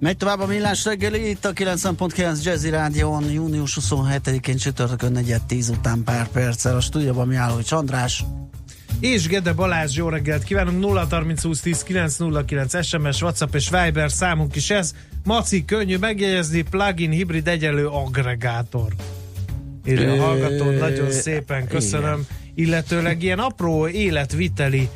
Megy tovább a millás reggeli, itt a 90.9 Jazzy Rádión, június 27-én csütörtökön 4-10 után pár perccel a stúdióban mi álló, András. És Gede Balázs, jó reggelt kívánunk, 0 30 20 10 909 SMS, WhatsApp és Viber számunk is ez. Maci, könnyű megjegyezni, plugin hibrid egyelő aggregátor. Írja a hallgató, nagyon szépen köszönöm. Illetőleg ilyen apró életviteli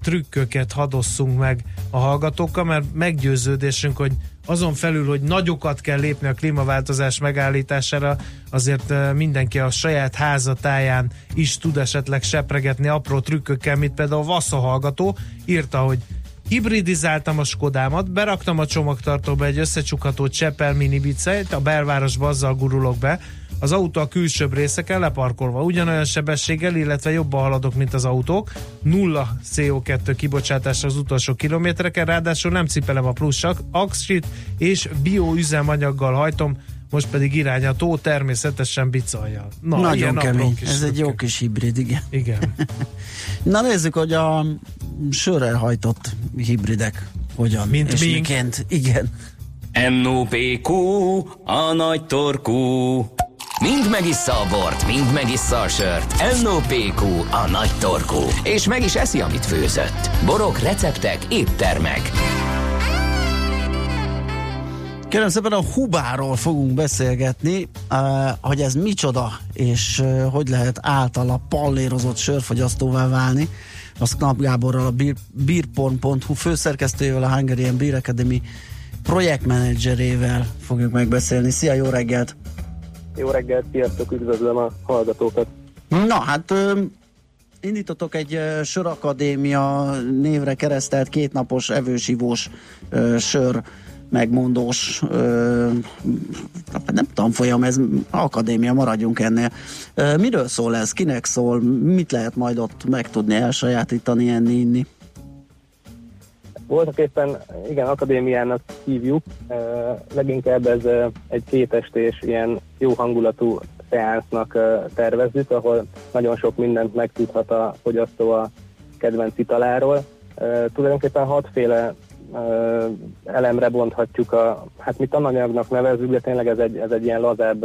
trükköket hadosszunk meg a hallgatókkal, mert meggyőződésünk, hogy azon felül, hogy nagyokat kell lépni a klímaváltozás megállítására, azért mindenki a saját házatáján is tud esetleg sepregetni apró trükkökkel, mint például Vassza hallgató írta, hogy hibridizáltam a Skodámat, beraktam a csomagtartóba egy összecsukható Csepel minibiceit, a belvárosba azzal gurulok be, az autó a külsőbb részeken leparkolva ugyanolyan sebességgel, illetve jobban haladok, mint az autók. Nulla CO2 kibocsátás az utolsó kilométereken, ráadásul nem cipelem a plusz aksit, és bioüzemanyaggal hajtom, most pedig irány a tó természetesen bicaljal. Na, Nagyon kemény. Ez szökke. egy jó kis hibrid, igen. Igen. Na nézzük, hogy a sörrel hajtott hibridek hogyan Mint és mink. miként. Igen. NOPQ, a nagy torkú. Mind megissza a bort, mind megissza a sört. NOPQ, a nagy torkú. És meg is eszi, amit főzött. Borok, receptek, éttermek. Kérem szépen a Hubáról fogunk beszélgetni, hogy ez micsoda, és hogy lehet általa pallérozott sörfogyasztóvá válni. Az Knap Gáborral, a beerporn.hu főszerkesztőjével, a Hungarian Beer Academy projektmenedzserével fogjuk megbeszélni. Szia, jó reggelt! Jó reggelt, sziasztok, üdvözlöm a hallgatókat. Na hát ö, indítottok egy sörakadémia névre keresztelt kétnapos evősivós sör megmondós ö, nem tanfolyam, ez akadémia, maradjunk ennél. Ö, miről szól ez? Kinek szól? Mit lehet majd ott megtudni, elsajátítani, enni, inni? Voltak éppen, igen, akadémiának hívjuk, leginkább ez egy kétestés, ilyen jó hangulatú szeánsznak tervezzük, ahol nagyon sok mindent megtudhat a fogyasztó a kedvenc italáról. Tulajdonképpen hatféle elemre bonthatjuk a, hát mi tananyagnak nevezzük, de tényleg ez egy, ez egy ilyen lazább,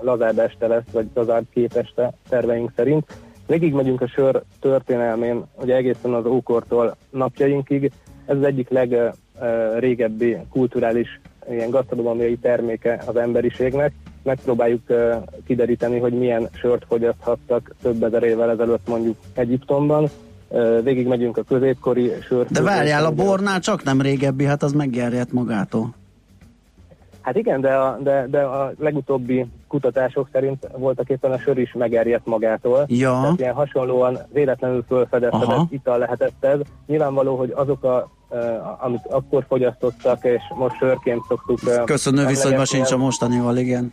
lazább este lesz, vagy lazább két este terveink szerint. Végig megyünk a sör történelmén, ugye egészen az ókortól napjainkig, ez az egyik legrégebbi kulturális ilyen gasztronómiai terméke az emberiségnek. Megpróbáljuk kideríteni, hogy milyen sört fogyaszthattak több ezer évvel ezelőtt mondjuk Egyiptomban. Végig megyünk a középkori sört. De várjál, a bornál csak nem régebbi, hát az meggerjedt magától. Hát igen, de a, de, de a legutóbbi kutatások szerint voltak éppen a sör is megerjedt magától. Ja. Tehát ilyen hasonlóan véletlenül felfedezhetett ital lehetett ez. Nyilvánvaló, hogy azok a uh, amit akkor fogyasztottak, és most sörként szoktuk... Uh, Köszönő viszonyban sincs a mostanival, igen.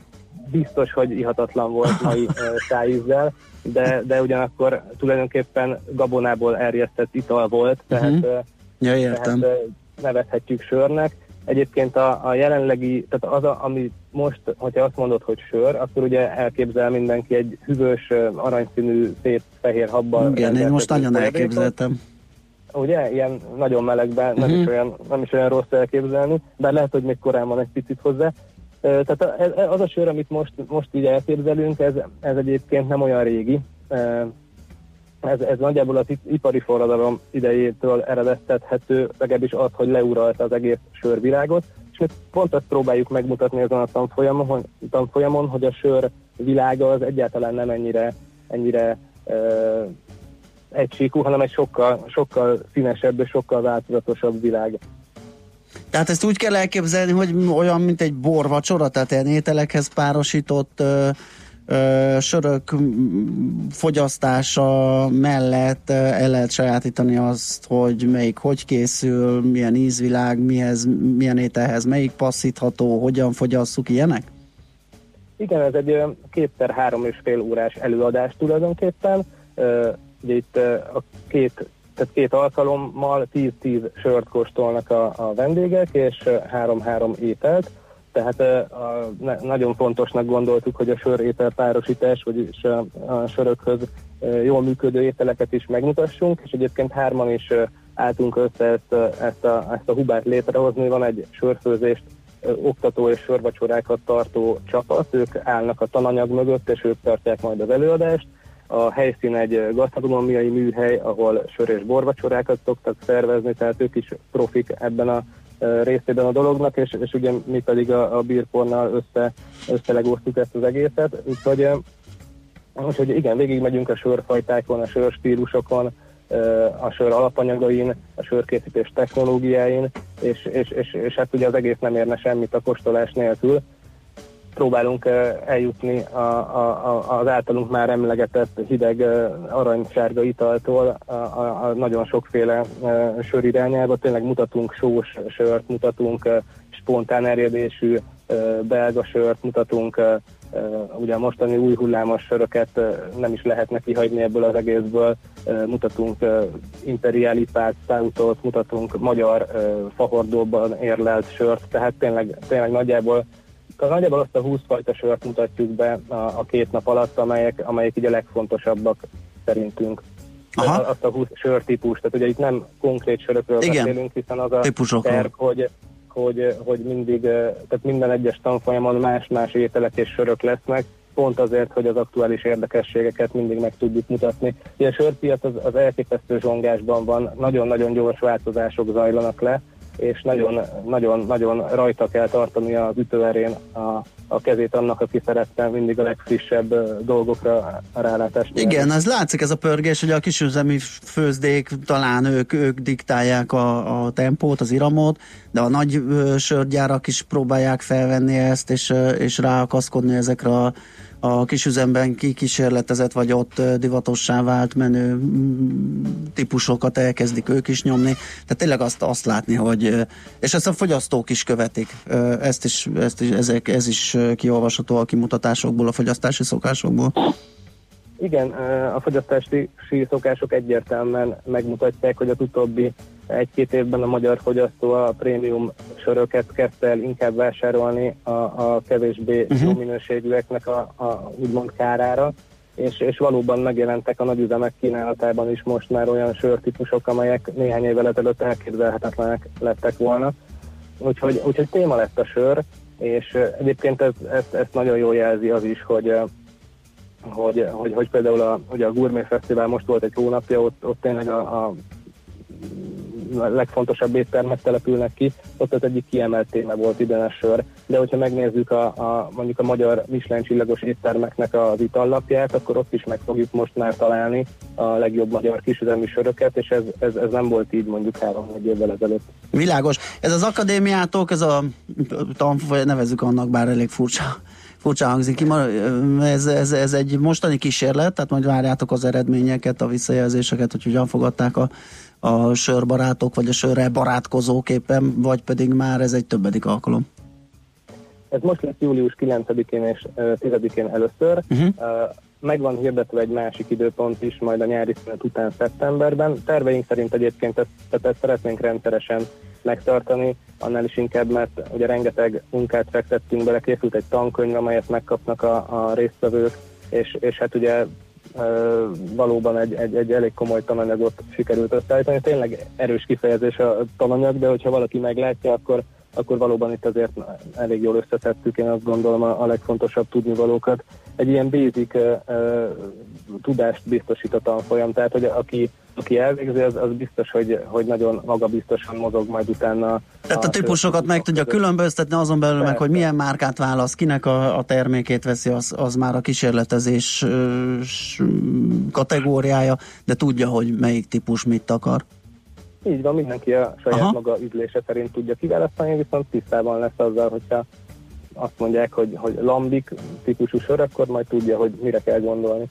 Biztos, hogy ihatatlan volt mai uh, szájízzel, de, de ugyanakkor tulajdonképpen gabonából erjesztett ital volt, tehát, uh-huh. ja, értem. tehát nevezhetjük sörnek. Egyébként a, a jelenlegi, tehát az, a, ami most, hogyha azt mondod, hogy sör, akkor ugye elképzel mindenki egy hűvös, aranyszínű, szép fehér habban. Igen, én most nagyon elképzeltem ugye, ilyen nagyon melegben uh-huh. nem, is mhm. olyan, nem is olyan rossz elképzelni, de lehet, hogy még korán van egy picit hozzá. Tehát az a sör, amit most, most így elképzelünk, ez, ez egyébként nem olyan régi. Ez, ez nagyjából az ipari forradalom idejétől eredeztethető, legalábbis az, hogy leuralta az egész sörvilágot, és mi pont azt próbáljuk megmutatni azon a tanfolyamon, tanfolyamon hogy a sör világa az egyáltalán nem ennyire, ennyire egysíkú, hanem egy sokkal, sokkal színesebb és sokkal változatosabb világ. Tehát ezt úgy kell elképzelni, hogy olyan, mint egy borvacsora, tehát ilyen ételekhez párosított ö, sörök fogyasztása mellett el lehet sajátítani azt, hogy melyik hogy készül, milyen ízvilág, mihez, milyen ételhez melyik passzítható, hogyan fogyasszuk, ilyenek? Igen, ez egy kétszer három és fél órás előadás tulajdonképpen. Ugye itt a két, tehát két alkalommal 10-10 sört kóstolnak a, a vendégek, és 3-3 ételt. Tehát a, ne, nagyon fontosnak gondoltuk, hogy a sör-étel párosítás, vagyis a, a sörökhöz jól működő ételeket is megmutassunk, és egyébként hárman is álltunk össze ezt, ezt, a, ezt a hubát létrehozni. Van egy sörfőzést oktató és sörvacsorákat tartó csapat, ők állnak a tananyag mögött, és ők tartják majd az előadást. A helyszín egy gasztronómiai műhely, ahol sör és borvacsorákat szoktak szervezni, tehát ők is profik ebben a részében a dolognak, és, és ugye mi pedig a, a bírpornal össze, összelegóztuk ezt az egészet, úgyhogy, úgyhogy igen, végigmegyünk a sörfajtákon, a sörstílusokon, a sör alapanyagain, a sörkészítés technológiáin, és, és, és, és hát ugye az egész nem érne semmit a kóstolás nélkül. Próbálunk eljutni a, a, a, az általunk már emlegetett hideg aranysárga italtól a, a, a nagyon sokféle sör irányába. Tényleg mutatunk sós sört, mutatunk spontán erjedésű belga sört, mutatunk ugye a mostani új hullámos söröket nem is lehetne kihagyni ebből az egészből. Mutatunk imperiali pát, stoutot, mutatunk magyar fahordóban érlelt sört, tehát tényleg, tényleg nagyjából nagyjából azt a 20 fajta sört mutatjuk be a, a két nap alatt, amelyek, amelyek így a legfontosabbak szerintünk. Aha. Azt a 20 sörtípus, tehát ugye itt nem konkrét sörökről Igen. beszélünk, hiszen az a terv, hogy hogy, hogy mindig, tehát minden egyes tanfolyamon más-más ételek és sörök lesznek, pont azért, hogy az aktuális érdekességeket mindig meg tudjuk mutatni. Ugye a sörpiac az, az elképesztő zsongásban van, nagyon-nagyon gyors változások zajlanak le, és nagyon-nagyon rajta kell tartani az ütőerén a, a kezét annak, aki szeretne mindig a legfrissebb dolgokra a rálátást. Igen, ez látszik ez a pörgés, hogy a kisüzemi főzdék talán ők, ők diktálják a, a tempót, az iramot, de a nagy sörgyárak is próbálják felvenni ezt, és, és ráakaszkodni ezekre a a kisüzemben kikísérletezett, vagy ott divatossá vált menő típusokat elkezdik ők is nyomni. Tehát tényleg azt, azt látni, hogy és ezt a fogyasztók is követik. Ezt is, ezt is, ezek, ez is kiolvasható a kimutatásokból, a fogyasztási szokásokból. Igen, a fogyasztási szokások egyértelműen megmutatják, hogy az utóbbi egy-két évben a magyar fogyasztó a prémium söröket kezdte el inkább vásárolni a, a kevésbé uh-huh. jó minőségűeknek a, a úgymond kárára, és, és valóban megjelentek a nagyüzemek kínálatában is most már olyan sörtípusok, amelyek néhány évvel ezelőtt elképzelhetetlenek lettek volna. Úgyhogy, úgyhogy téma lett a sör, és egyébként ez, ezt, ezt nagyon jól jelzi az is, hogy hogy, hogy, hogy például a, ugye a Gourmet Fesztivál most volt egy hónapja, ott, ott tényleg a, a legfontosabb éttermek települnek ki, ott az egyik kiemelt téma volt idén a sör. De hogyha megnézzük a, a, mondjuk a magyar Michelin csillagos éttermeknek az itallapját, akkor ott is meg fogjuk most már találni a legjobb magyar kisüzemi söröket, és ez, ez, ez nem volt így mondjuk három-négy évvel ezelőtt. Világos. Ez az akadémiátok, ez a tanfolyam, nevezzük annak, bár elég furcsa furcsa hangzik ki, ez, ez, ez egy mostani kísérlet, tehát majd várjátok az eredményeket, a visszajelzéseket, hogy hogyan fogadták a, a sörbarátok, vagy a sörre barátkozók éppen, vagy pedig már ez egy többedik alkalom? Ez most lesz július 9-én és 10-én először. Uh-huh. Meg van hirdetve egy másik időpont is, majd a nyári szünet után szeptemberben. Terveink szerint egyébként ezt, tehát ezt szeretnénk rendszeresen megtartani, annál is inkább, mert ugye rengeteg munkát fektettünk bele, készült egy tankönyv, amelyet megkapnak a, a résztvevők, és, és hát ugye valóban egy, egy, egy elég komoly tananyagot sikerült összeállítani. Tényleg erős kifejezés a tananyag, de hogyha valaki meglátja, akkor, akkor valóban itt azért elég jól összetettük, én azt gondolom a, a legfontosabb tudnivalókat. Egy ilyen basic uh, uh, tudást biztosít a tanfolyam, tehát hogy aki aki elvégzi, az, az biztos, hogy, hogy nagyon magabiztosan mozog majd utána. Tehát a, a típusokat meg tudja különböztetni, azon belül Persze. meg, hogy milyen márkát válasz, kinek a, a termékét veszi, az, az már a kísérletezés kategóriája, de tudja, hogy melyik típus mit akar. Így van, mindenki a saját Aha. maga üdlése szerint tudja kiválasztani, viszont tisztában lesz azzal, hogyha azt mondják, hogy, hogy lambik típusú sör, akkor majd tudja, hogy mire kell gondolni.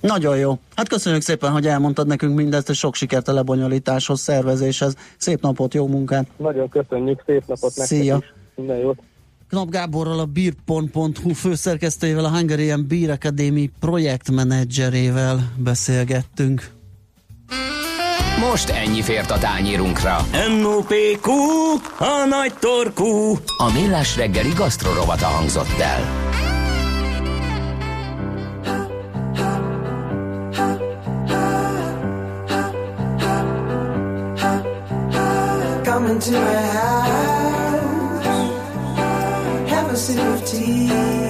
Nagyon jó. Hát köszönjük szépen, hogy elmondtad nekünk mindezt, és sok sikert a lebonyolításhoz, szervezéshez. Szép napot, jó munkát! Nagyon köszönjük, szép napot nektek Szia. is. Minden jót! Knap Gáborral, a beerpont.hu főszerkesztőjével, a Hungarian Beer Academy projektmenedzserével beszélgettünk. Most ennyi fért a tányérunkra. M.O.P.Q. A nagy torkú. A millás reggeli gasztrorovata hangzott el. Coming to my house, have a sip of tea.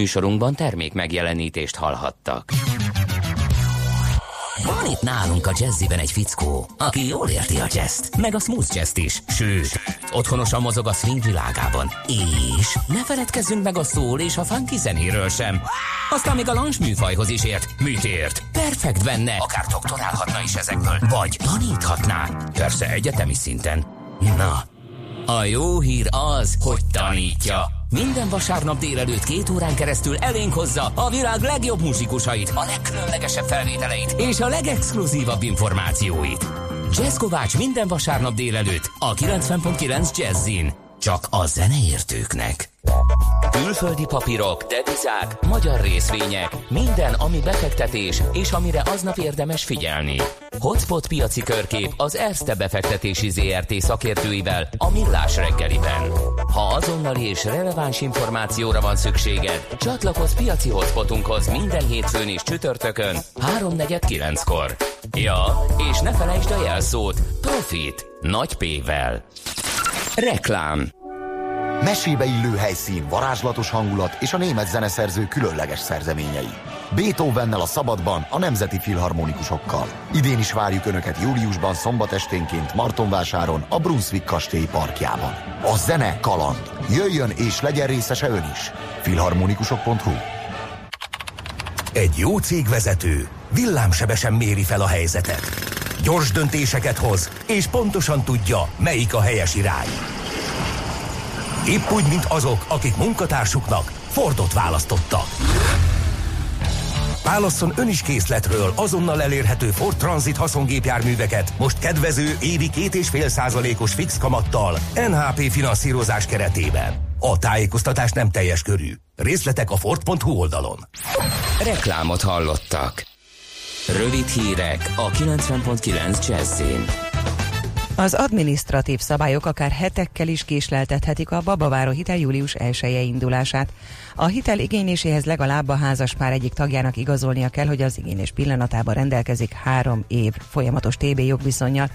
Műsorunkban termék megjelenítést hallhattak. Van itt nálunk a jazziben egy fickó, aki jól érti a jazzt, meg a smooth jazzt is, sőt, otthonosan mozog a swing világában. És ne feledkezzünk meg a szól és a funky zenéről sem. Aztán még a lounge műfajhoz is ért, műtért. Perfekt benne, akár doktorálhatna is ezekből, vagy taníthatná, persze egyetemi szinten. Na, a jó hír az, hogy tanítja. Minden vasárnap délelőtt két órán keresztül elénk hozza a világ legjobb muzsikusait, a legkülönlegesebb felvételeit és a legexkluzívabb információit. Jazz Kovács minden vasárnap délelőtt a 90.9 Jazzin. Csak a zeneértőknek. Külföldi papírok, devizák, magyar részvények, minden, ami befektetés és amire aznap érdemes figyelni. Hotspot piaci körkép az Erste befektetési ZRT szakértőivel a Millás reggeliben. Ha azonnali és releváns információra van szükséged, csatlakozz piaci hotspotunkhoz minden hétfőn és csütörtökön 3.49-kor. Ja, és ne felejtsd a jelszót, Profit, nagy P-vel. Reklám Mesébe illő helyszín, varázslatos hangulat és a német zeneszerző különleges szerzeményei. Beethovennel a szabadban, a nemzeti filharmonikusokkal. Idén is várjuk Önöket júliusban szombat esténként Martonvásáron, a Brunswick kastély parkjában. A zene kaland. Jöjjön és legyen részese Ön is. filharmonikusok.hu Egy jó cégvezető villámsebesen méri fel a helyzetet Gyors döntéseket hoz, és pontosan tudja, melyik a helyes irány. Épp úgy, mint azok, akik munkatársuknak Fordot választottak. Válasszon ön is készletről azonnal elérhető Ford Transit haszongépjárműveket most kedvező évi két és fél százalékos fix kamattal NHP finanszírozás keretében. A tájékoztatás nem teljes körű. Részletek a Ford.hu oldalon. Reklámot hallottak. Rövid hírek a 90.9 Jazzin. Az adminisztratív szabályok akár hetekkel is késleltethetik a babaváró hitel július 1 indulását. A hitel igényléséhez legalább a házaspár egyik tagjának igazolnia kell, hogy az igénylés pillanatában rendelkezik három év folyamatos TB jogviszonyjal.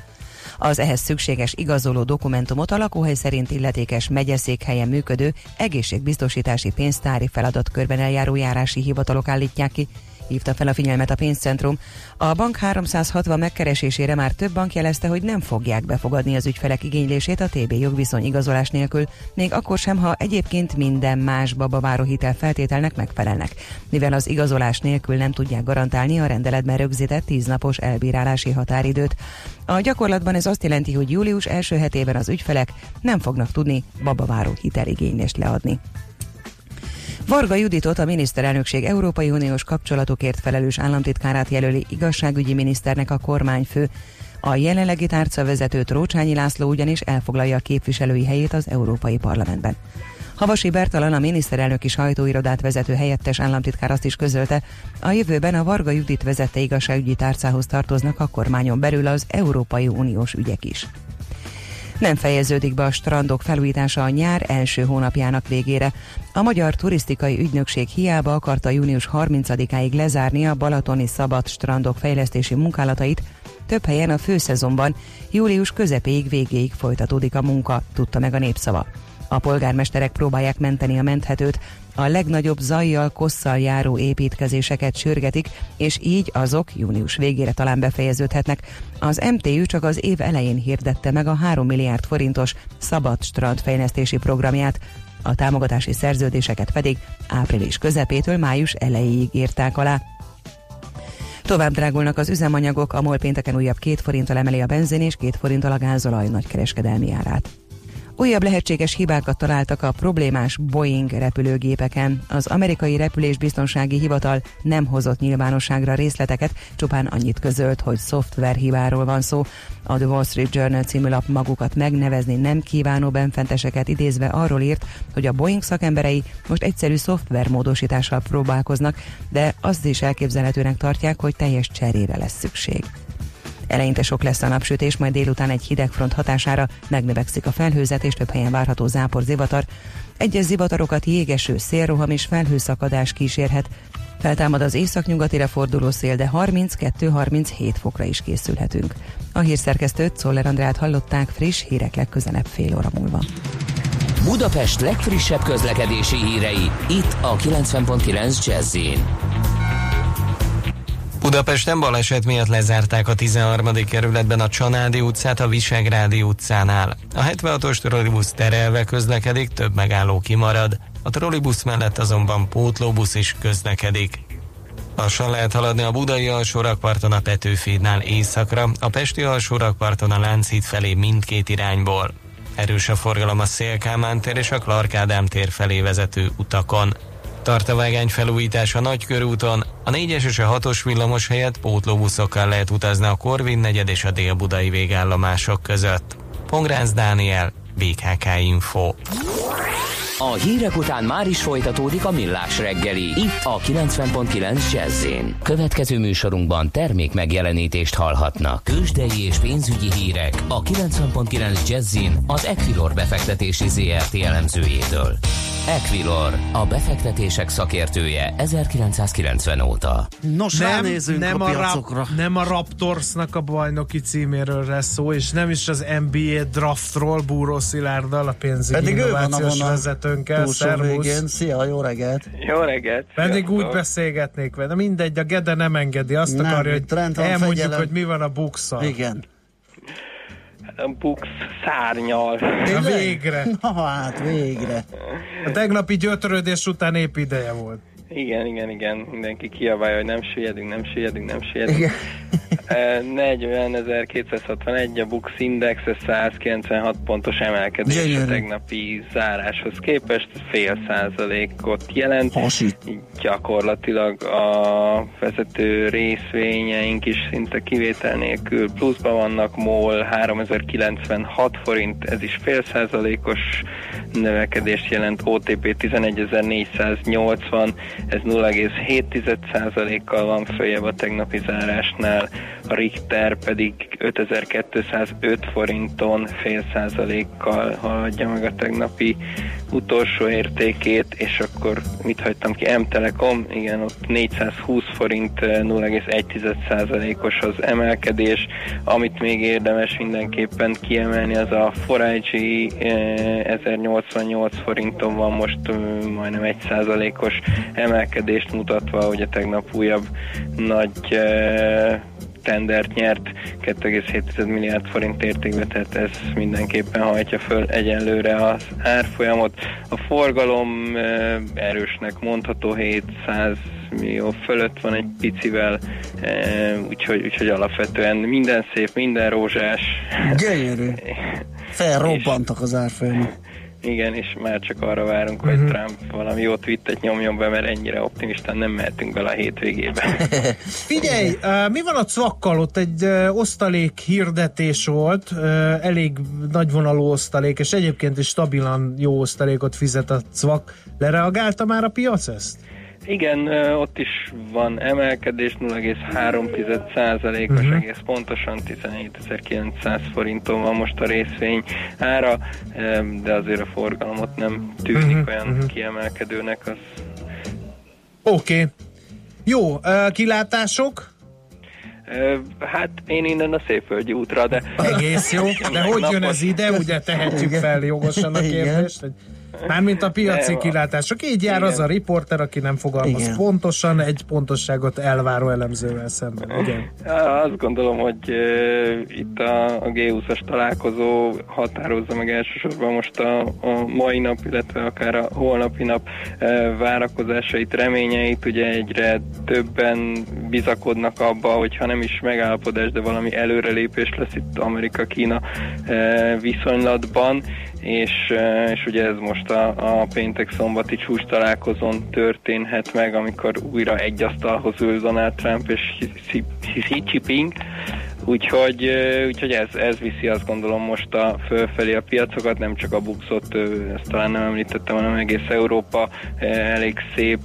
Az ehhez szükséges igazoló dokumentumot a lakóhely szerint illetékes megyeszékhelyen működő egészségbiztosítási pénztári feladatkörben eljáró járási hivatalok állítják ki, hívta fel a figyelmet a pénzcentrum. A bank 360 megkeresésére már több bank jelezte, hogy nem fogják befogadni az ügyfelek igénylését a TB jogviszony igazolás nélkül, még akkor sem, ha egyébként minden más babaváró hitel feltételnek megfelelnek, mivel az igazolás nélkül nem tudják garantálni a rendeletben rögzített 10 napos elbírálási határidőt. A gyakorlatban ez azt jelenti, hogy július első hetében az ügyfelek nem fognak tudni babaváró hiteligénylést leadni. Varga Juditot a miniszterelnökség Európai Uniós kapcsolatokért felelős államtitkárát jelöli igazságügyi miniszternek a kormányfő. A jelenlegi tárcavezető Trócsányi László ugyanis elfoglalja a képviselői helyét az Európai Parlamentben. Havasi Bertalan a miniszterelnöki sajtóirodát vezető helyettes államtitkár azt is közölte, a jövőben a Varga Judit vezette igazságügyi tárcához tartoznak a kormányon belül az Európai Uniós ügyek is. Nem fejeződik be a strandok felújítása a nyár első hónapjának végére. A Magyar Turisztikai Ügynökség hiába akarta június 30-áig lezárni a balatoni szabad strandok fejlesztési munkálatait, több helyen a főszezonban július közepéig végéig folytatódik a munka, tudta meg a népszava. A polgármesterek próbálják menteni a menthetőt, a legnagyobb zajjal, kosszal járó építkezéseket sürgetik, és így azok június végére talán befejeződhetnek. Az MTÜ csak az év elején hirdette meg a 3 milliárd forintos szabad strand fejlesztési programját, a támogatási szerződéseket pedig április közepétől május elejéig írták alá. Tovább drágulnak az üzemanyagok, a MOL pénteken újabb két forinttal emeli a benzin és két forinttal a gázolaj nagykereskedelmi árát. Újabb lehetséges hibákat találtak a problémás Boeing repülőgépeken. Az amerikai repülésbiztonsági hivatal nem hozott nyilvánosságra részleteket, csupán annyit közölt, hogy szoftverhibáról van szó. A The Wall Street Journal című lap magukat megnevezni nem kívánó benfenteseket idézve arról írt, hogy a Boeing szakemberei most egyszerű szoftvermódosítással próbálkoznak, de azt is elképzelhetőnek tartják, hogy teljes cserére lesz szükség. Eleinte sok lesz a napsütés, majd délután egy hideg front hatására megnövekszik a felhőzet, és több helyen várható zápor zivatar. Egyes zivatarokat jégeső, szélroham és felhőszakadás kísérhet. Feltámad az északnyugatire forduló szél, de 32-37 fokra is készülhetünk. A hírszerkesztőt Szoller Andrát hallották friss hírek legközelebb fél óra múlva. Budapest legfrissebb közlekedési hírei, itt a 90.9 jazz Budapesten baleset miatt lezárták a 13. kerületben a Csanádi utcát a Visegrádi utcánál. A 76-os trollibusz terelve közlekedik, több megálló kimarad. A trollibusz mellett azonban pótlóbusz is közlekedik. Lassan lehet haladni a budai alsórakparton a Petőfédnál északra, a pesti alsórakparton a Lánchíd felé mindkét irányból. Erős a forgalom a Szélkámán tér és a Clark tér felé vezető utakon. Tart a vágány felújítás a Nagykörúton, a 4-es és a 6-os villamos helyett pótlóbuszokkal lehet utazni a Korvin negyed és a dél-budai végállomások között. Pongrácz Dániel, BKK Info. A hírek után már is folytatódik a millás reggeli, itt a 90.9 jazz Következő műsorunkban termék megjelenítést hallhatnak. Kősdei és pénzügyi hírek a 90.9 jazz az Equilor befektetési ZRT elemzőjétől. Equilor, a befektetések szakértője 1990 óta. Nos, Nem, ránézünk nem, a a piacokra. rap, nem a Raptorsnak a bajnoki címéről lesz szó, és nem is az NBA draftról Búró Szilárddal, a pénzügyi Pedig ő van innovációs vezetőnkkel. végén. Szia, jó reggelt! Jó reggelt! Pedig úgy sziasztok. beszélgetnék vele. Mindegy, a Gede nem engedi. Azt Nem, akarja, hogy elmondjuk, fegyelem. hogy mi van a bukszal. Igen. Bux szárnyal. Na végre. Na hát, végre. A tegnapi gyötrődés után épp ideje volt. Igen, igen, igen. Mindenki kiabálja, hogy nem süllyedünk, nem süllyedünk, nem süllyedünk. Igen. Eh, 40.261 a Bux Index, ez 196 pontos emelkedés Gyönyörű. a tegnapi záráshoz képest, fél százalékot jelent. Hasít. Gyakorlatilag a vezető részvényeink is szinte kivétel nélkül pluszban vannak, MOL 3096 forint, ez is fél százalékos növekedést jelent, OTP 11480, ez 0,7 százalékkal van följebb a tegnapi zárásnál, a Richter pedig 5205 forinton fél százalékkal haladja meg a tegnapi utolsó értékét, és akkor mit hagytam ki? M-Telekom, igen, ott 420 forint, eh, 0,1 százalékos az emelkedés. Amit még érdemes mindenképpen kiemelni, az a Forage 1088 forinton van most eh, majdnem 1 százalékos emelkedést mutatva, hogy a tegnap újabb nagy eh, tendert nyert 2,7 milliárd forint értékben, tehát ez mindenképpen hajtja föl egyenlőre az árfolyamot. A forgalom eh, erősnek mondható 700 millió fölött van egy picivel, eh, úgyhogy, úgyhogy alapvetően minden szép, minden rózsás. Gyönyörű. Felrobbantak az árfolyamok. Igen, és már csak arra várunk, hogy Mhm. Trump valami jó twittet nyomjon be, mert ennyire optimistán nem mehetünk bele a hétvégébe. Figyelj, uh, mi van a cvakkal? Ott egy uh, osztalék hirdetés volt, uh, elég nagyvonalú osztalék, és egyébként is stabilan jó osztalékot fizet a cvak. Lereagálta már a piac ezt? Igen, ott is van emelkedés, 0,3%-os Mhm. egész pontosan, 17.900 forinton van most a részvény ára, de azért a forgalomot nem tűnik Mhm, olyan mhm. kiemelkedőnek, az Oké. Okay. Jó, uh, kilátások? Hát én innen a Szépvölgyi útra, de... Egész jó, de hogy jön ez ide? Ugye tehetjük fel jogosan a kérdést, hogy Mármint a piaci kilátások. Így jár Igen. az a riporter, aki nem fogalmaz Igen. pontosan, egy pontosságot elváró elemzővel szemben. Igen. Azt gondolom, hogy uh, itt a, a G20-as találkozó határozza meg elsősorban most a, a mai nap, illetve akár a holnapi nap uh, várakozásait, reményeit. Ugye egyre többen bizakodnak abba, hogy ha nem is megállapodás, de valami előrelépés lesz itt Amerika-Kína uh, viszonylatban, és, és ugye ez most a, a péntek-szombati csúcs találkozón történhet meg, amikor újra egy asztalhoz ül Donald Trump és Xi- Jinping, Úgyhogy, úgyhogy ez, ez viszi azt gondolom most a fölfelé a piacokat, nem csak a buxot, ezt talán nem említettem, hanem egész Európa elég szép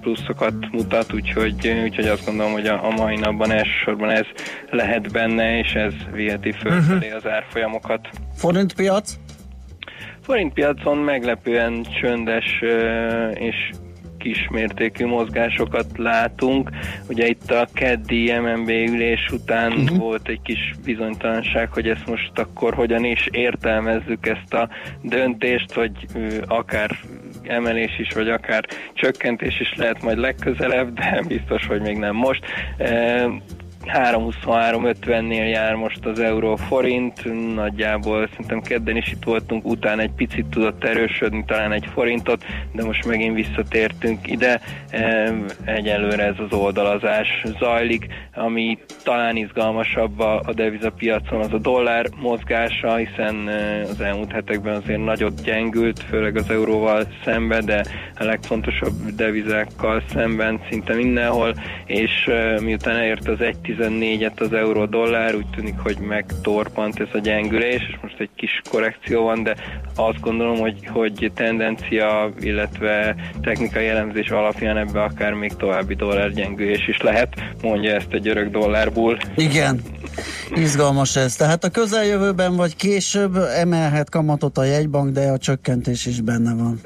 pluszokat mutat, úgyhogy, úgyhogy azt gondolom, hogy a, a mai napban elsősorban ez lehet benne, és ez viheti fölfelé az árfolyamokat. Forintpiac? Forintpiacon meglepően csöndes és kismértékű mozgásokat látunk. Ugye itt a keddi MNB ülés után uh-huh. volt egy kis bizonytalanság, hogy ezt most akkor hogyan is értelmezzük ezt a döntést, hogy akár emelés is, vagy akár csökkentés is lehet majd legközelebb, de biztos, hogy még nem most. E, 3.23.50-nél jár most az euró forint, nagyjából szerintem kedden is itt voltunk, utána egy picit tudott erősödni, talán egy forintot, de most megint visszatértünk ide. Egyelőre ez az oldalazás zajlik, ami talán izgalmasabb a, a devizapiacon, az a dollár mozgása, hiszen az elmúlt hetekben azért nagyot gyengült, főleg az euróval szemben, de a legfontosabb devizákkal szemben szinte mindenhol, és miután elért az 1 1.14-et az euró dollár, úgy tűnik, hogy megtorpant ez a gyengülés, és most egy kis korrekció van, de azt gondolom, hogy, hogy tendencia, illetve technikai elemzés alapján ebbe akár még további dollárgyengülés is lehet, mondja ezt egy örök dollárból. Igen, izgalmas ez. Tehát a közeljövőben vagy később emelhet kamatot a jegybank, de a csökkentés is benne van.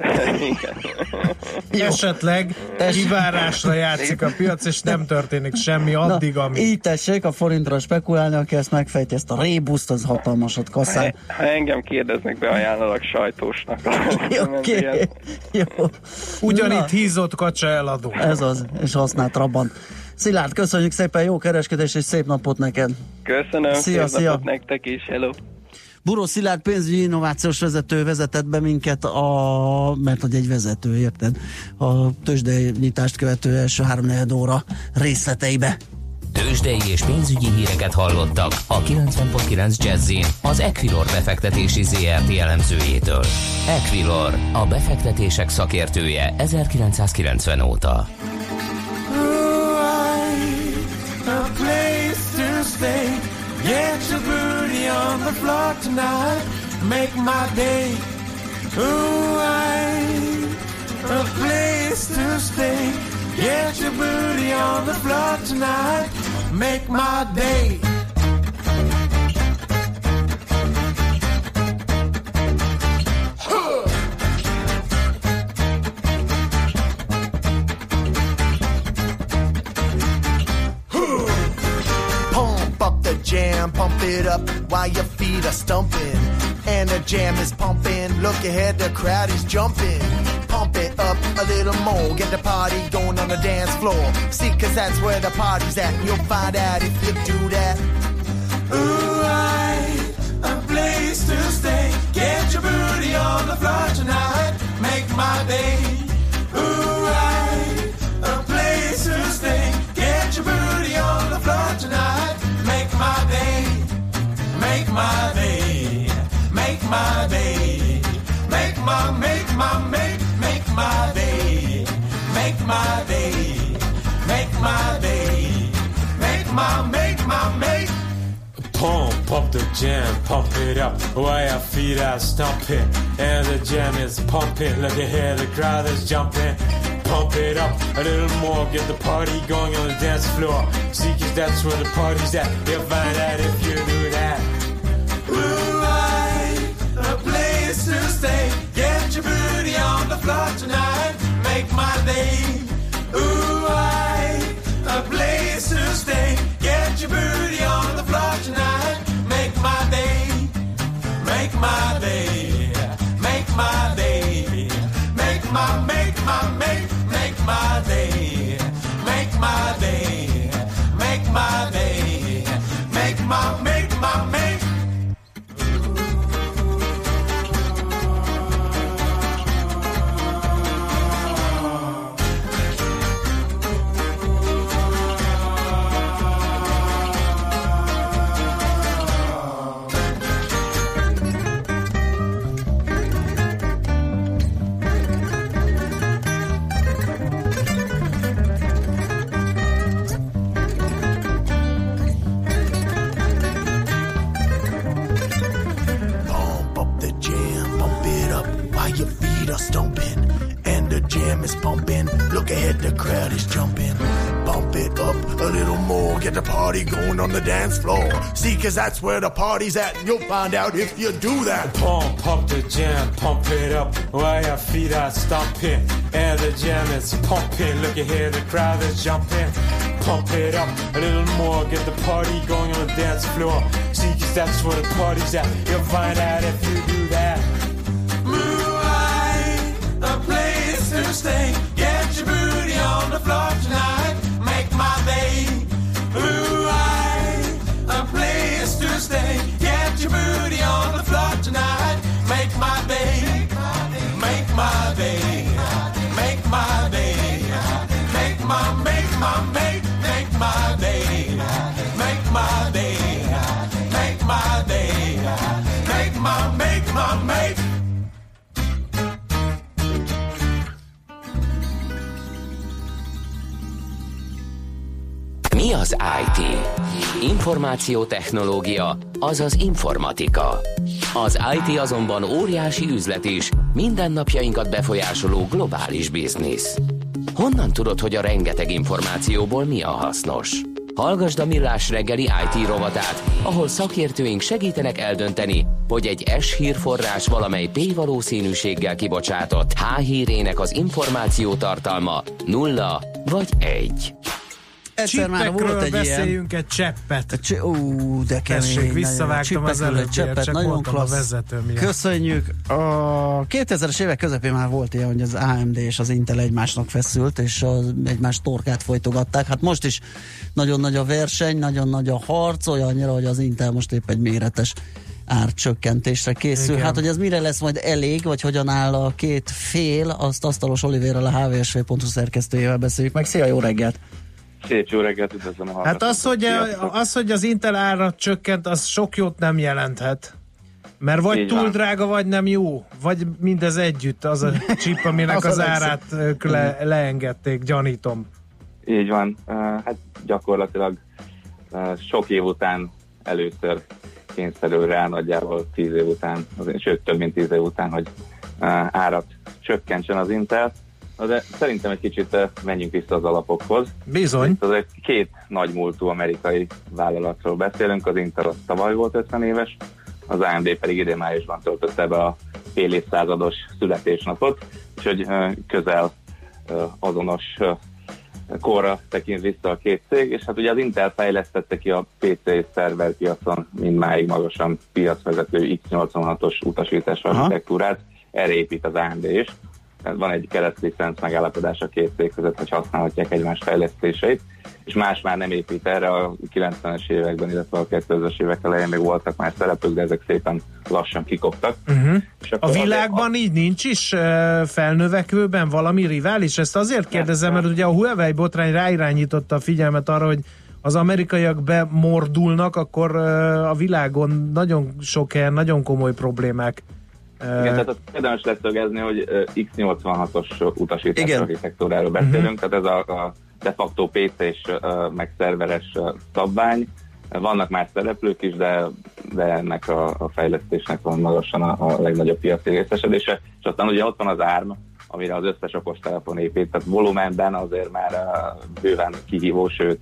Esetleg kivárásra játszik a piac, és nem történik semmi addig, amíg. Így tessék a forintra spekulálni, aki ezt megfejti, ezt a rébuszt, az hatalmasat Ha, kaszál. ha engem kérdeznek, beajánlok sajtósnak. Oké, okay. jó. Ugyanitt hízott kacsa eladó. Ez az, és használt Trabant. Szilárd, köszönjük szépen, jó kereskedés, és szép napot neked. Köszönöm, Szia, szép szia. napot nektek is, hello! Buró Szilárd pénzügyi innovációs vezető vezetett be minket, a, mert hogy egy vezető, érted, a tőzsdei nyitást követő első három óra részleteibe. Tőzsdei és pénzügyi híreket hallottak a 90.9 Jazzin az Equilor befektetési ZRT elemzőjétől. Equilor, a befektetések szakértője 1990 óta. Get your booty on the floor tonight. Make my day. Ooh, I, a place to stay. Get your booty on the floor tonight. Make my day. Pump up the jam, pump it up while your feet are stumping. And the jam is pumping. Look ahead, the crowd is jumping. Pump it up a little more. Get the party going on the dance floor. See, cause that's where the party's at. You'll find out if you do that. Ooh, I, a place to stay. Get your booty on the floor tonight. Make my day. Ooh, I, a place to stay. Get your booty on the floor tonight. Make my day. Make my day. Make my day. Make my, make my, make, make my day. Make my day. Make my day. Make my, make my, make Pump up the jam, pump it up while your feet are stomping. And the jam is pumping, look ahead, the crowd is jumping. Pump it up a little more, get the party going on the dance floor. See, cause that's where the party's at. You'll find out if you do that. Ooh, I, a place to stay. Get your booty on the floor tonight. Make my day. Ooh, I, a place to stay. Get your booty on the floor tonight. Make my day. Make my day. Make my day. Make my, make my, cause that's where the party's at, and you'll find out if you do that. Pump pump the jam, pump it up while your feet are stomping. And the jam is pumping, look ahead, the crowd is jumping. Pump it up a little more, get the party going on the dance floor. See, cause that's where the party's at. You'll find out if you Információtechnológia, azaz informatika. Az IT azonban óriási üzlet is, mindennapjainkat befolyásoló globális biznisz. Honnan tudod, hogy a rengeteg információból mi a hasznos? Hallgasd a Millás reggeli IT rovatát, ahol szakértőink segítenek eldönteni, hogy egy S hírforrás valamely P valószínűséggel kibocsátott H hírének az információ tartalma nulla vagy egy. Egyszer már volt egy ilyen. beszéljünk egy cseppet. Csi- Ú, de kemény. Tessék, visszavágtam az előbbiért, cseppet, csak nagyon mondtam a klassz. vezető miatt. Köszönjük. A 2000-es évek közepén már volt ilyen, hogy az AMD és az Intel egymásnak feszült, és az egymás torkát folytogatták. Hát most is nagyon nagy a verseny, nagyon nagy a harc, olyannyira, hogy az Intel most épp egy méretes árcsökkentésre készül. Igen. Hát, hogy ez mire lesz majd elég, vagy hogyan áll a két fél, azt Asztalos Olivérrel, a hvsv.hu szerkesztőjével beszéljük meg. Szia, jó reggelt! Szép jó reggelt, üdvözlöm a Hát az hogy, Sziasztok. az, hogy az Intel ára csökkent, az sok jót nem jelenthet. Mert vagy Így túl van. drága, vagy nem jó. Vagy mindez együtt, az a chip, aminek Az az, a árát ők le, leengedték, gyanítom. Így van, Uh, hát gyakorlatilag sok év után először kényszerül rá nagyjából tíz év után, sőt több mint tíz év után, hogy árat csökkentsen az Intel. Na De szerintem egy kicsit uh, menjünk vissza az alapokhoz. Bizony. Itt azért két nagy múltú amerikai vállalatról beszélünk, az Intel az tavaly volt 50 éves, az AMD pedig idén májusban töltötte be a fél évszázados születésnapot, úgyhogy ö, közel ö, azonos korra tekint vissza a két cég, és hát ugye az Intel fejlesztette ki a PC és szerver piacon mindmáig magasan piacvezető X86-os utasítás architektúrát, erre épít az AMD is. Van egy keretlicenc megállapodás a két cég között, hogy használhatják egymás fejlesztéseit, és más már nem épít erre a 90-es években, illetve a 2000-es évek elején még voltak már szereplők, de ezek szépen lassan kikoptak. Uh-huh. És A akkor azért- világban így nincs is felnövekvőben valami rivális? Ezt azért kérdezem, mert ugye a Huawei botrány ráirányította a figyelmet arra, hogy az amerikaiak bemordulnak, akkor a világon nagyon sok helyen nagyon komoly problémák. Igen, tehát azt érdemes leszögezni, hogy ö, X86-os utasítás Igen. architektúráról beszélünk, tehát ez a, a de facto PC-s meg szerveres szabvány. Vannak más szereplők is, de, de ennek a, a fejlesztésnek van magasan a, a legnagyobb piaci részesedése. És aztán ugye ott van az ARM, amire az összes okostelefon épít, tehát volumenben azért már bőven kihívó, sőt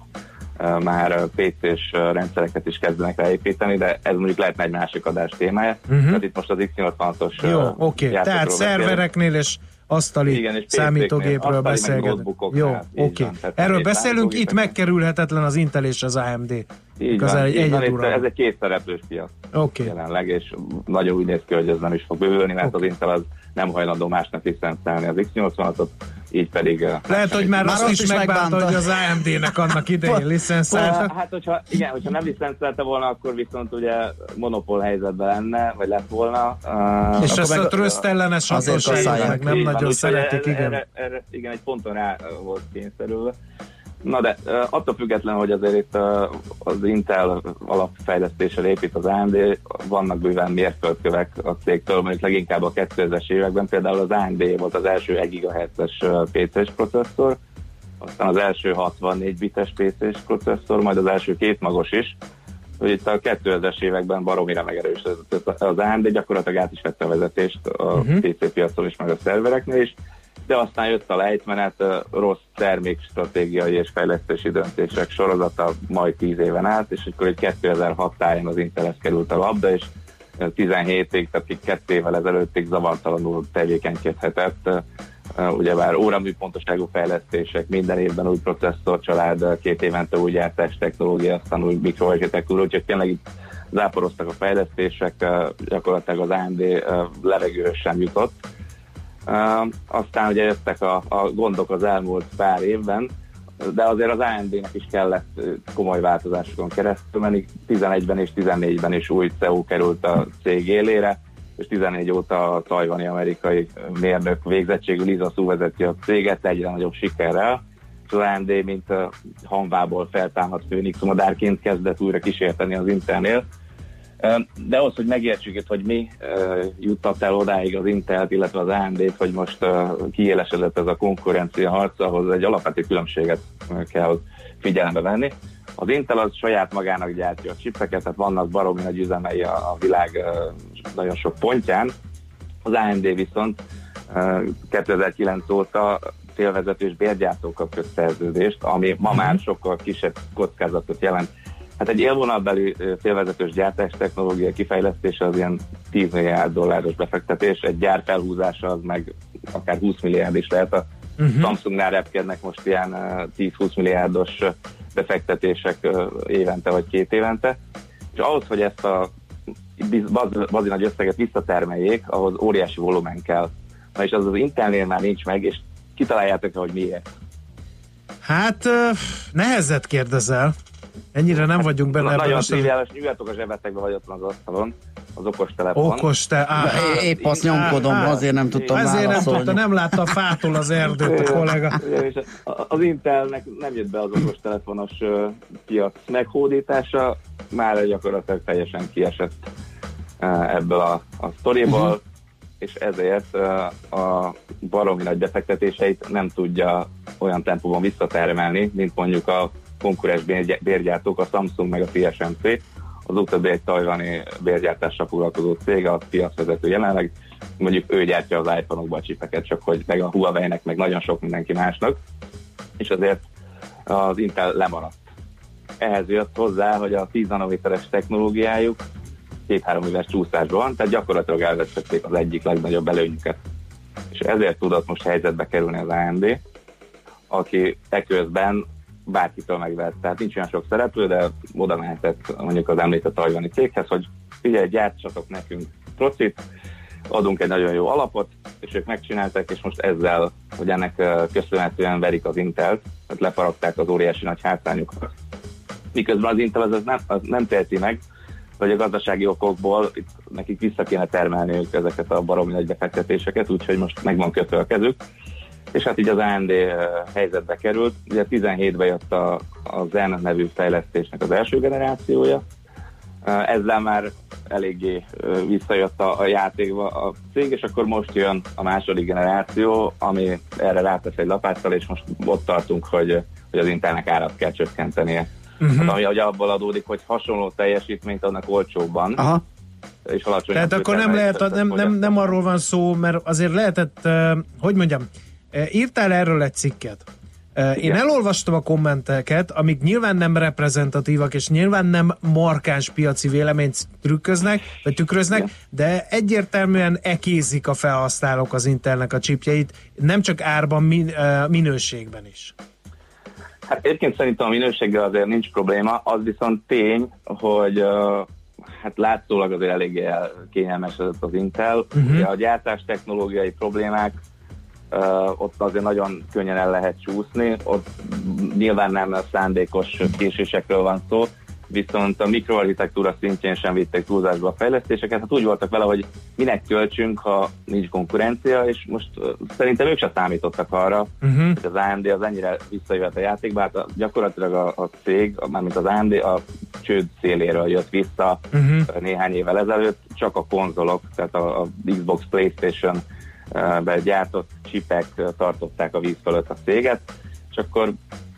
már PC-s rendszereket is kezdenek ráépíteni, de ez mondjuk lehetne egy másik adás témája. Uh-huh. Tehát itt most az X86-os Jó, oké. Okay. Tehát szervereknél és asztali Igen, és számítógépről beszélgetünk. Jó, oké. Tehát Erről beszélünk, itt megkerülhetetlen az Intel és az AMD. Így Közel van, egy így van, itt ez egy két szereplős piac Oké. jelenleg, és nagyon úgy néz ki, hogy ez nem is fog bővülni, mert az Intel az nem hajlandó másnak licencelni az X86-ot, így pedig... uh, Lehet, hogy már, azt azt is is megbánta, hogy az AMD-nek annak idején licenszálta. Hát, hogyha, igen, hogyha nem licencelte volna, akkor viszont ugye monopól helyzetben lenne, vagy lett volna. Uh, És ezt a meg- trösztellenes Azért hatóságot kasszálják. meg nem Így nagyon szeretik, erre, igen. Erre, erre, igen, egy ponton rá volt kényszerülve. Na de attól függetlenül, hogy azért itt az Intel alapfejlesztéssel épít az AMD, vannak bőven mérföldkövek a cégtől, mondjuk leginkább a 2000-es években, például az AMD volt az első 1 GHz-es PC-s processzor, aztán az első 64 bites PC-s processzor, majd az első két magos is, hogy itt a 2000-es években baromira megerősödött az AMD, gyakorlatilag át is vette a vezetést a Mhm. PC piacon is, meg a szervereknél is, de aztán jött a lejtmenet, rossz termékstratégiai és fejlesztési döntések sorozata majd 10 éven át, és akkor egy 2006 táján az Intelhez került a labda, és ö, 17-ig, tehát így kettő évvel ezelőttig zavartalanul tevékenykedhetett. Ugyebár óraműpontosságú fejlesztések, minden évben új processzor család, két évente új gyártás technológia, aztán új mikroarchitektúra, úgyhogy tényleg itt záporoztak a fejlesztések, gyakorlatilag az AMD levegőhöz sem jutott. Aztán ugye jöttek a, a gondok az elmúlt pár évben, de azért az AMD-nek is kellett komoly változásokon keresztül menni. 11-ben és 14-ben is új CEO került a cég élére, és 14 óta a tajvani amerikai mérnök végzettségű Liza Su vezeti a céget egyre nagyobb sikerrel, és az AMD, mint uh, hanvából feltámadt főnix madárként kezdett újra kísérteni az Intelnél, de ahhoz, hogy megértsük itt, hogy mi juttat el odáig az Intelt, illetve az AMD-t, hogy most kiélesedett ez a konkurencia harca, ahhoz egy alapvető különbséget kell figyelembe venni. Az Intel az saját magának gyártja a csipeket, tehát vannak baromi nagy üzemei a, világ nagyon sok pontján. Az AMD viszont ö, 2009 óta félvezető és bérgyártó kapott szerződést, ami ma már sokkal kisebb kockázatot jelent. Hát egy élvonalbeli félvezetős gyártás technológia kifejlesztése az ilyen 10 milliárd dolláros befektetés, egy gyár felhúzása az meg akár 20 milliárd is lehet. A Mhm. Samsungnál repkednek most ilyen ö, 10-20 milliárdos befektetések évente vagy két évente, és ahhoz, hogy ezt a bazi nagy összeget visszatermeljék, ahhoz óriási volumen kell. Na és az az Intelnél már nincs meg, és kitaláljátok hogy miért. Hát nehezet kérdezel. Ennyire nem vagyunk benne ebben Nagyon triviális, nyugatok a zsebetekbe, vagy ott van az asztalon, az okostelefon. Okos te, á, De é- épp azt nyomkodom, azért nem tudtam Ezért nem tudta, nem látta a fától az erdőt a kollega. Az Intelnek nem jött be az okostelefonos piac meghódítása, már gyakorlatilag teljesen kiesett ebből a, a sztoriból, Mhm. és ezért a baromi nagy befektetéseit nem tudja olyan tempóban visszatermelni, mint mondjuk a konkurens bérgy- bérgyártók, a Samsung meg a TSMC. Az utóbbi egy tajvani bérgyártással foglalkozó cég, a piacvezető jelenleg, mondjuk ő gyártja az iPhone-okba a csipeket, csak hogy meg a Huawei-nek, meg nagyon sok mindenki másnak, és azért az Intel lemaradt. Ehhez jött hozzá, hogy a 10 nanométeres technológiájuk két-három éves csúszásban van, tehát gyakorlatilag elvesztették az egyik legnagyobb előnyüket. És ezért tudott most helyzetbe kerülni az AMD, aki eközben bárkitől megvett. Tehát nincs olyan sok szereplő, de oda mehetett mondjuk az említett tajvani céghez, hogy figyelj, gyártsatok nekünk procit, adunk egy nagyon jó alapot, és ők megcsinálták, és most ezzel, hogy ennek köszönhetően verik az Intelt, tehát lefaragták az óriási nagy hátrányukat. Miközben az Intel az, az, nem, az nem teheti meg, hogy a gazdasági okokból itt nekik vissza kéne termelniük ezeket a baromi nagy befektetéseket, úgyhogy most meg van a kezük. És hát így az AMD ö, helyzetbe került. Ugye 17-ben jött a, a Zen nevű fejlesztésnek az első generációja, Uh, ezzel már eléggé uh, visszajött a, a játékba a cég, és akkor most jön a második generáció, ami erre rátesz egy lapáttal, és most ott tartunk, hogy, hogy az Intelnek árat kell csökkentenie. Uh-huh. Hát, ami ugye abból adódik, hogy hasonló teljesítményt adnak olcsóbban, Aha. és alacsony. Tehát akkor nem lehet, nem, nem, nem arról van szó, mert azért lehetett, hogy mondjam, írtál erről egy cikket. Én Igen. elolvastam a kommenteket, amik nyilván nem reprezentatívak, és nyilván nem markáns piaci véleményt trükköznek, vagy tükröznek, de egyértelműen ekézik a felhasználók az Intelnek a chipjeit, nem csak árban, min, minőségben is. Hát egyébként szerintem a minőséggel azért nincs probléma, az viszont tény, hogy hát látszólag azért eléggé el- kényelmesedett az Intel. Uh-huh. Ugye a gyártás technológiai problémák ott azért nagyon könnyen el lehet csúszni, ott nyilván nem szándékos késésekről van szó, viszont a mikroarchitektúra szintjén sem vitték túlzásba a fejlesztéseket. Hát úgy voltak vele, hogy minek költsünk, ha nincs konkurencia, és most uh, szerintem ők sem számítottak arra, Uh-huh. hogy az AMD az ennyire visszajöhet a játékba, hát a, gyakorlatilag a, a cég, mármint az AMD a csőd széléről jött vissza Uh-huh. néhány évvel ezelőtt, csak a konzolok, tehát a, a Xbox Playstation gyártott csipek tartották a víz fölött a céget, és akkor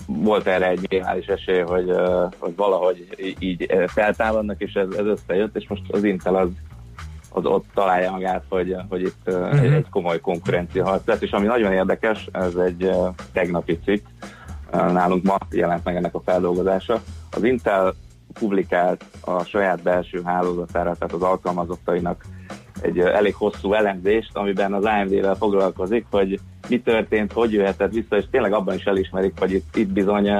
volt erre egy minimális esély, hogy, hogy valahogy így feltámadnak, és ez, ez összejött, és most az Intel az, az ott találja magát, hogy, hogy itt uh-huh. egy, egy komoly konkurencia harc lesz, és ami nagyon érdekes, ez egy tegnapi cikk, nálunk ma jelent meg ennek a feldolgozása. Az Intel publikált a saját belső hálózatára, tehát az alkalmazottainak egy elég hosszú elemzést, amiben az AMD-vel foglalkozik, hogy mi történt, hogy jöhetett vissza, és tényleg abban is elismerik, hogy itt, itt bizony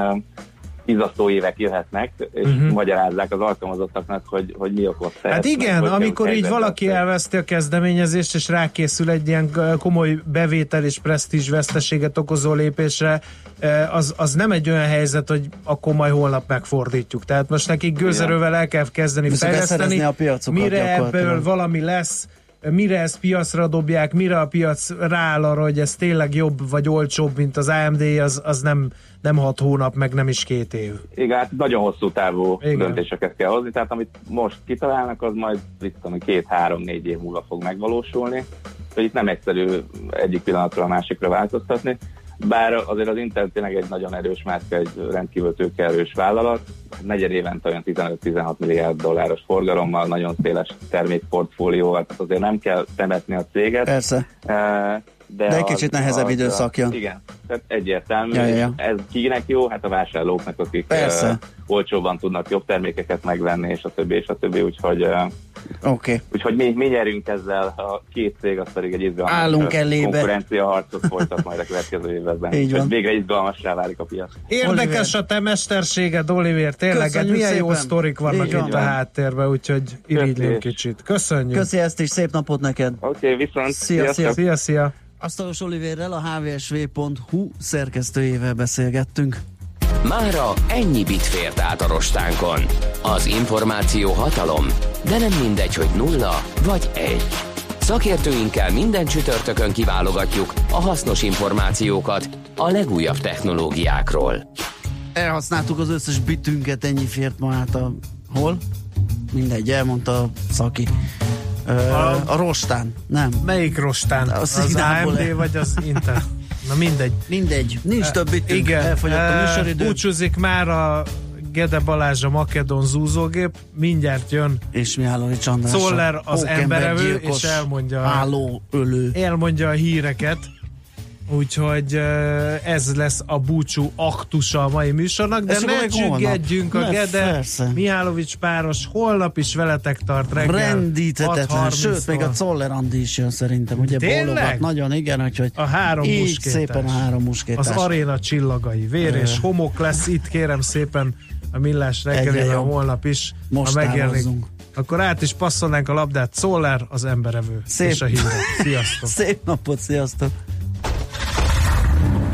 izasztó évek jöhetnek, és uh-huh. magyarázzák az alkalmazottaknak, hogy, hogy mi okozta Hát igen, meg amikor így valaki elveszti a kezdeményezést, és rákészül egy ilyen komoly bevétel és presztízs veszteséget okozó lépésre, ö, az, az nem egy olyan helyzet, hogy akkor majd holnap megfordítjuk. Tehát most nekik gőzerővel el kell kezdeni kell fejleszteni, a mire ebből valami lesz, mire ezt piacra dobják, mire a piac rááll arra, hogy ez tényleg jobb vagy olcsóbb, mint az AMD, az, az nem, nem hat hónap, meg nem is két év. Igen, hát nagyon hosszú távú Igen. Döntéseket kell hozni, tehát amit most kitalálnak, az majd tudom, két-három-négy év múlva fog megvalósulni. Úgyhogy itt nem egyszerű egyik pillanatról a másikra változtatni. Bár azért az Intel tényleg egy nagyon erős márka, egy rendkívül tőkeerős vállalat, negyed évente olyan 15-16 milliárd dolláros forgalommal, nagyon széles termékportfólióval, tehát azért nem kell temetni a céget. Persze. Eh, De, De egy kicsit nehezebb időszak jön. Igen, tehát egyértelmű. Ja, ja, ja. Ez kinek jó? Hát a vásárlóknak, akik Persze. uh, olcsóban tudnak jobb termékeket megvenni, és a többi, és a többi, úgyhogy, uh, Oké. Okay. úgyhogy mi, mi nyerünk ezzel, a két cég az pedig egy izgalmas Állunk elébe. konkurencia harcot folytat majd a következő években. Így Úgyhogy van. Végre izgalmassá válik a piac. Érdekes a te mesterséged, Oliver, tényleg, Köszönjük milyen jó szépen. sztorik vannak itt a háttérben, úgyhogy irigylünk kicsit. Köszönjük. Köszi ezt is, szép napot neked! Oké, okay, viszont Szia, szia. Szia, szia. Asztalos Oliverrel a hvsv.hu szerkesztőjével beszélgettünk. Mára ennyi bit fért át a rostánkon. Az információ hatalom, de nem mindegy, hogy nulla vagy egy. Szakértőinkkel minden csütörtökön kiválogatjuk a hasznos információkat a legújabb technológiákról. Elhasználtuk az összes bitünket, ennyi fért ma át a... Hol? Mindegy, elmondta a szaki. Ö, A- a rostán, nem. Melyik rostán? A Az AMD vagy az Intel? Na mindegy. Mindegy, nincs több bitünk, Igen, elfogyott a műsoridő. Búcsúzik már a Gede Balázs a Makedon zúzógép, mindjárt jön És Mihálovics András. Szoller a az pókember emberevő, gyilkos, és elmondja, Álló ölő. elmondja a híreket. Úgyhogy ez lesz a búcsú aktusa a mai műsornak, de Ez ne csüggedjünk a Gede persze. Mihálovics páros, holnap is veletek tart reggel. Rendíthetetlen, 6.30-tól. sőt, még a Czoller Andi is jön szerintem, ugye bólogat nagyon, igen, úgyhogy A három így muskétás. szépen a három Az muskétás. aréna csillagai. Vér és homok lesz itt, kérem szépen a millás reggelében holnap is. Most ha megjelenik. Akkor át is passzolnánk a labdát. Szóler az emberevő. Szép. És a hírek. Sziasztok. Szép napot, sziasztok!